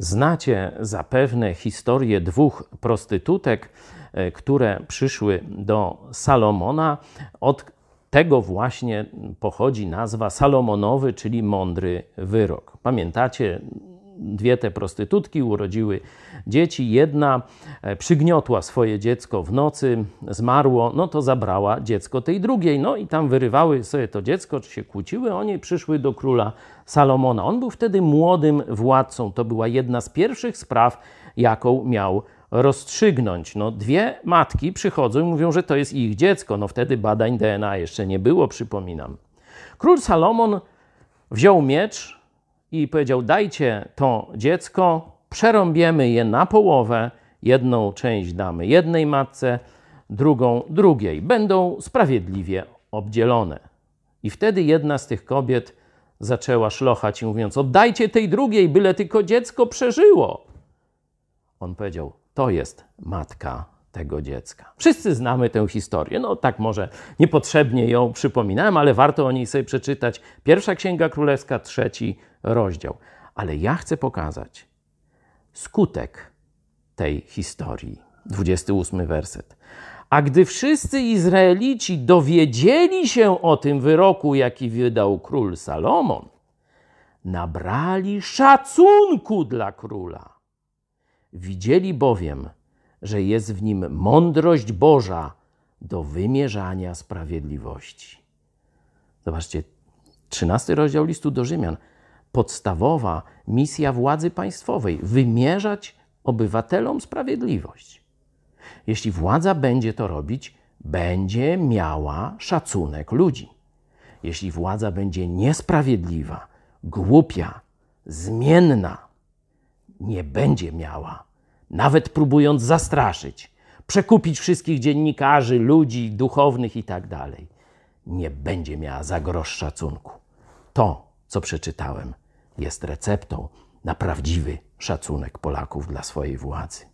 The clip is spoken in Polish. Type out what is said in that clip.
Znacie zapewne historię dwóch prostytutek, e, które przyszły do Salomona. Od tego właśnie pochodzi nazwa Salomonowy, czyli mądry wyrok. Pamiętacie, dwie te prostytutki urodziły dzieci. Jedna e, przygniotła swoje dziecko w nocy, zmarło, no to zabrała dziecko tej drugiej. No i tam wyrywały sobie to dziecko, czy się kłóciły, oni przyszły do króla Salomona. On był wtedy młodym władcą. To była jedna z pierwszych spraw, jaką miał rozstrzygnąć. No, dwie matki przychodzą i mówią, że to jest ich dziecko. No wtedy badań DNA jeszcze nie było, przypominam. Król Salomon wziął miecz i powiedział: Dajcie to dziecko, przerąbiemy je na połowę. Jedną część damy jednej matce, drugą drugiej. Będą sprawiedliwie obdzielone. I wtedy jedna z tych kobiet zaczęła szlochać, mówiąc: Oddajcie tej drugiej, byle tylko dziecko przeżyło. On powiedział: To jest matka tego dziecka. Wszyscy znamy tę historię. No tak może niepotrzebnie ją przypominałem, ale warto o niej sobie przeczytać. Pierwsza Księga Królewska, trzeci rozdział. Ale ja chcę pokazać skutek tej historii. 28 werset. A gdy wszyscy Izraelici dowiedzieli się o tym wyroku, jaki wydał król Salomon, nabrali szacunku dla króla. Widzieli bowiem, że jest w nim mądrość Boża do wymierzania sprawiedliwości. Zobaczcie, 13 rozdział listu do Rzymian. Podstawowa misja władzy państwowej wymierzać obywatelom sprawiedliwość. Jeśli władza będzie to robić, będzie miała szacunek ludzi. Jeśli władza będzie niesprawiedliwa, głupia, zmienna, nie będzie miała, nawet próbując zastraszyć, przekupić wszystkich dziennikarzy, ludzi duchownych i tak nie będzie miała za grosz szacunku. To, co przeczytałem, jest receptą na prawdziwy szacunek Polaków dla swojej władzy.